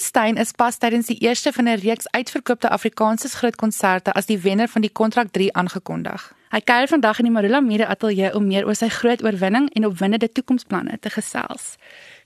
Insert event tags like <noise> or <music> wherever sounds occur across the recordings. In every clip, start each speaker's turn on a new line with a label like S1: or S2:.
S1: Steyn is pas tydens die eerste van 'n reeks uitverkoopte Afrikaanse grootkonserte as die wenner van die kontrak 3 aangekondig. Hy kuier vandag in die Marula Mede Ateljee om meer oor sy groot oorwinning en opwindende toekomsplanne te gesels.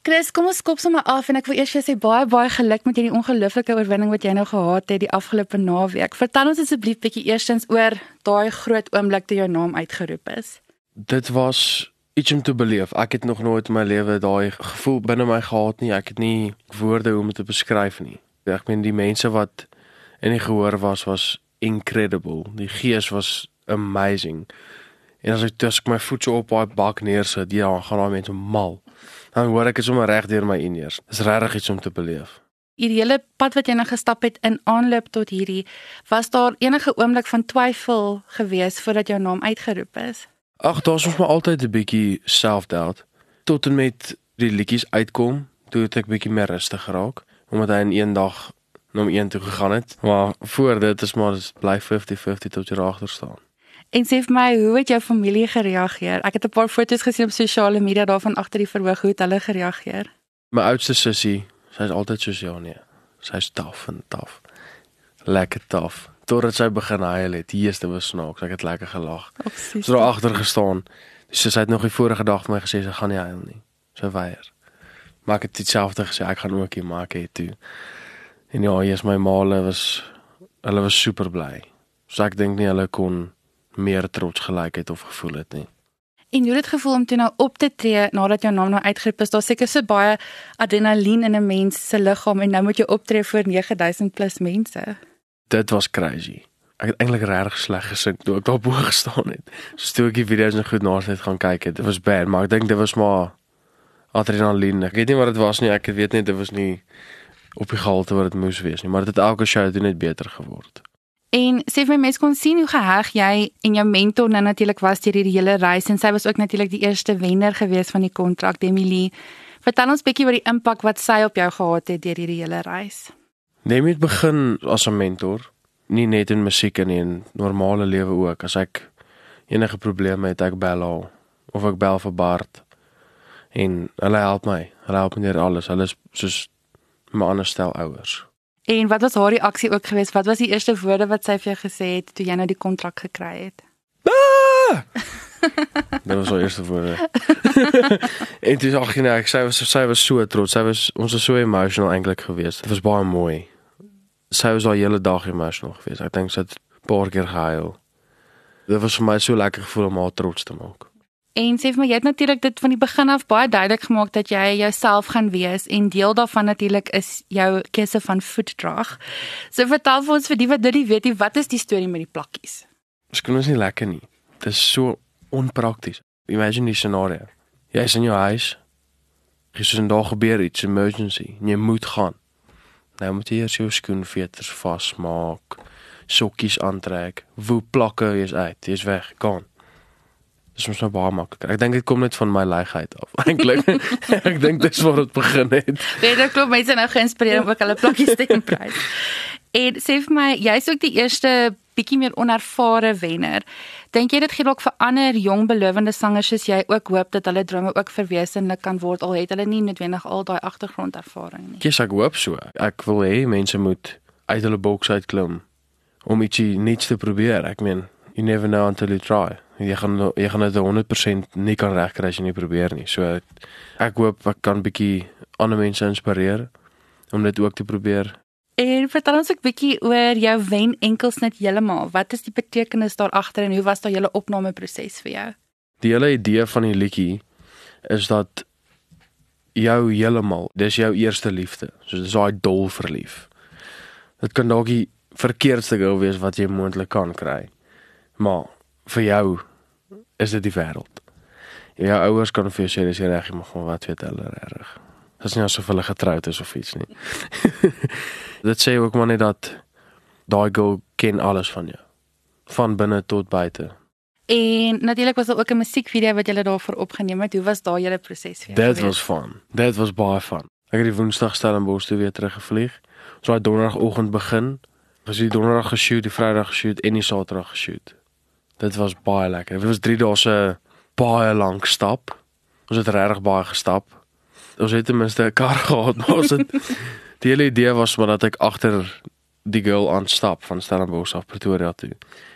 S1: Chris, kom ons skop sommer af en ek wil eers vir jou sê baie baie geluk met hierdie ongelooflike oorwinning wat jy nou gehad het die afgelope naweek. Vertel ons asseblief bietjie eerstens oor daai groot oomblik toe jou naam uitgeroep is.
S2: Dit was iets om te beleef. Ek het nog nooit in my lewe daai gevoel binne my gehad nie. Ek het nie woorde hoe om dit te beskryf nie. Ek meen die mense wat in die gehoor was was incredible. Die gees was amazing. En as ek tussen my voet so op daai bak neersit, ja, gaan daai mense mal. Dan hoor ek dit sommer reg deur my ears. Dis regtig iets om te beleef.
S1: Hierdie hele pad wat jy nou gestap het in aanloop tot hierdie, was daar enige oomblik van twyfel gewees voordat jou naam uitgeroep is?
S2: Ag, daar's ons maar altyd 'n bietjie self-doubt tot en met die liedjies uitkom, toe het ek bietjie meer rustig geraak omdat hy in een dag nom 1 toe gegaan het. Maar voor dit is maar bly 50-50 tot jy agter staan.
S1: En sê vir my, hoe het jou familie gereageer? Ek het 'n paar foto's gesien op sosiale media daarvan agter die verhoog hoe het hulle gereageer?
S2: My oudste sussie, sy's altyd soos ja nee. Sy's taaf en taaf. Lekker taaf totdat sy begin huil het. Die eerste was snaaks. Ek het lekker gelag. So daar agter gestaan. Sê sy het nog die vorige dag vir my gesê sy gaan nie huil nie. Sy weier. Maar ek het dieselfde gesê ek gaan ook hier maak het toe. En ja, hier is my maale was hulle was super bly. So ek dink nie hulle kon meer trots gelyk het of gevoel het nie.
S1: En hoe het dit gevoel om toe nou op te tree nadat jou naam nou uitgeroep is? Daar seker so baie adrenalien in 'n mens se liggaam en nou moet jy optree voor 9000 plus mense
S2: dit was crazy. Ek het eintlik regtig sleg gesing toe ek daar bo gestaan het. So toe ek die video's nog goed na het gaan kyk het. Dit was bad, maar ek dink dit was maar adrenalien. Ek weet nie wat dit was nie. Ek weet net dit was nie op die gehalte wat dit moes wees nie, maar dit het elke show toe net beter geword.
S1: En sê vir my mense kon sien hoe geheg jy en jou mentor nou natuurlik was deur hierdie hele reis en sy was ook natuurlik die eerste wenner gewees van die kontrak Demilie. Vertel ons bietjie oor die impak wat sy op jou gehad het deur hierdie hele reis.
S2: Neem dit begin as 'n mentor, nie net in musiek en in normale lewe ook. As ek enige probleme het, ek bel haar of ek bel vir Bart en hulle help my. Hulle help my met alles. Hulle is soos my ander stel ouers.
S1: En wat was haar reaksie ook geweest? Wat was die eerste woorde wat sy vir jou gesê het toe jy nou die kontrak gekry het?
S2: Ah! <laughs> Dit was haar eerste woorde. <laughs> en dis ag nee, ek sê sy was so trots. Sy was ons was so emotional eintlik geweest. Dit was baie mooi sy was al hele dag emotional geweest. Ek dink sy het 'n paar keer gehuil. Dit was vir my so lekker gevoel om haar trots te maak.
S1: En sê vir my jy het natuurlik dit van die begin af baie duidelik gemaak dat jy jouself gaan wees en deel daarvan natuurlik is jou keuse van voetdrag. So vertel vir ons vir die wat dit nie weet nie, wat is die storie met die plakkies?
S2: Kan ons nie lekker nie. Dit is so onprakties. Imagine die scenario. Jy is in jou huis. Gister 'n dag gebeur iets emergency. Jy moet gaan. Nou moet jy eers jou skoenveters vasmaak, sokkies aantrek, woe plakke is uit, dis weg, gaan. Dis mos nou baie maklik. Ek dink dit kom net van my leegheid af. <laughs> Eintlik. <laughs> ek dink dis waar dit begin het.
S1: Weet ek klop mense nou geïnspireer om ook hulle plakkies te <laughs> kan prys. En sê vir my, jy's ook die eerste bietjie meer onervare wenner. Dink jy dit gee dalk vir ander jong belowende sangers soos jy ook hoop dat hulle drome ook verwesenlik kan word al het hulle nie noodwendig al daai agtergrondervaring nie.
S2: Kies ek hoop so. Ek wil hê mense moet uit hulle boks uitklim om ietsie nuuts te probeer. Ek meen, you never know until you try. Jy gaan jy gaan dit 100% nie kan regkry as jy nie probeer nie. So ek hoop ek kan bietjie ander mense inspireer om dit ook te probeer.
S1: En vertel ons 'n bietjie oor jou wen enkelsnit heeltemal. Wat is die betekenis daar agter en hoe was daai hele opnameproses vir jou?
S2: Die hele idee van die liedjie is dat jou heeltemal, dis jou eerste liefde. So dis daai dol verlief. Dit kan dalk die verkeerdste gou wees wat jy moontlik kan kry. Maar vir jou is dit die wêreld. Jou ouers kan vir jou sê dis reg, maar wat weet hulle reg? Dit is nie asof hulle getroud is of iets nie. <laughs> dit sê ook maar net dat daai girl ken alles van jou. Van binne tot buite.
S1: En natuurlik was daar ook 'n musiekvideo wat julle daarvoor opgeneem het. Hoe was daai hele proses vir
S2: jou? Dit was fun. Dit was baie fun. Ek het die Woensdag Stellenbosch toe weer teruggevlieg. So daai donderdagoggend begin. Was die donderdag geshoot, die Vrydag geshoot en die Saterdag geshoot. Dit was baie lekker. Dit was 3 dae se baie lank stap. Ons het regtig baie gestap ons het ten minste 'n kar <laughs> gehad, maar ons het
S3: Die hele idee was maar dat ek agter die girl aanstap van Stellenbosch af Pretoria toe.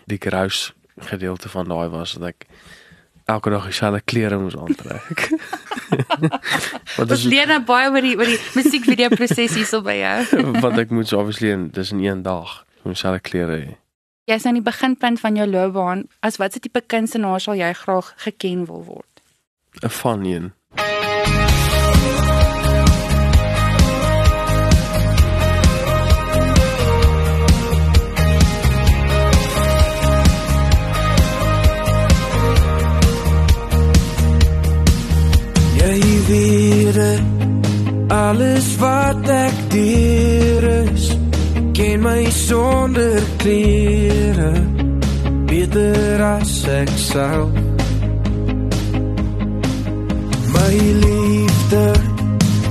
S3: Die kruis gedeelte van daai was dat ek elke dag dieselfde klere moes aantrek. <laughs>
S1: wat is leer nou baie oor die oor die musiekvideo proses hierso by jou. <laughs>
S3: wat ek moet obviously in dis in een dag dieselfde klere hê.
S1: Jy is aan die beginpunt van jou loopbaan. As watse tipe kunstenaar sal jy graag geken wil word?
S3: 'n Van een.
S2: Sonder klere beter as ek sou. My liefde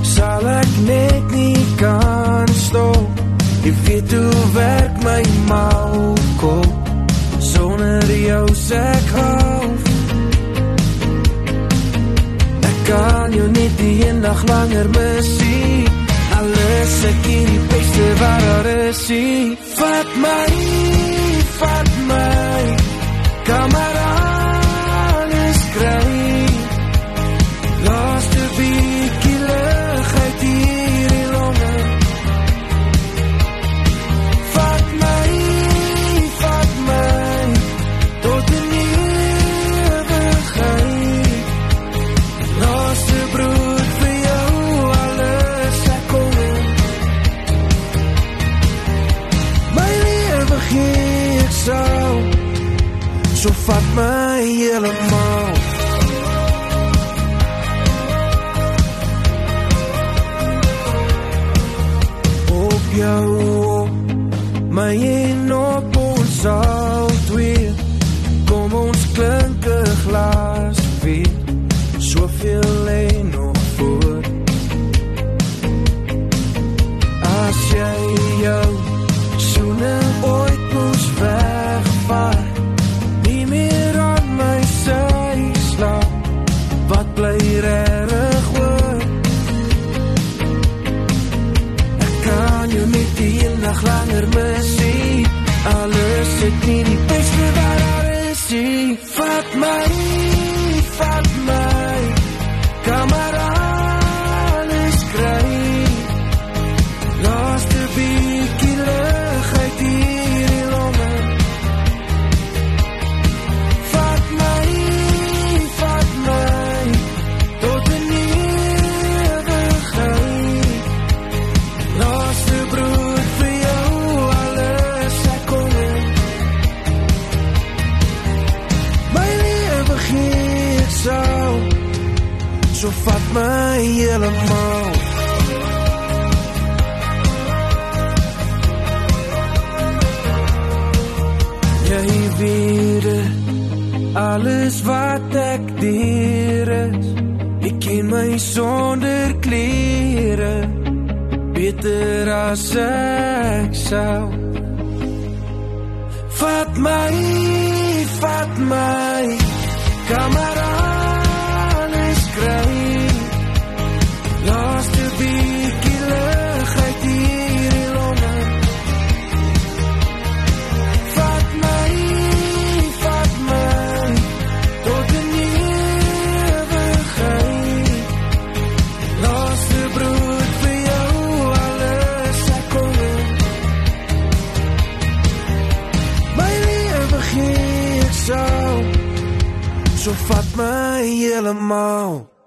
S2: sal ek net nie kan stop. Jy tu werk my mau kop sonder jou sek hof kan jou net die dag langer missie Alles ek hier die beste waar daar is Vat my, kan jou net die een dag langer missie. Alles het nie die beste wat daar is nie. Vat my, vat my So vat my helemaal Jy weet het, alles wat ek dier is Ek ken my sonder klere Beter as ek sou. Vat my, vat my gee ek sou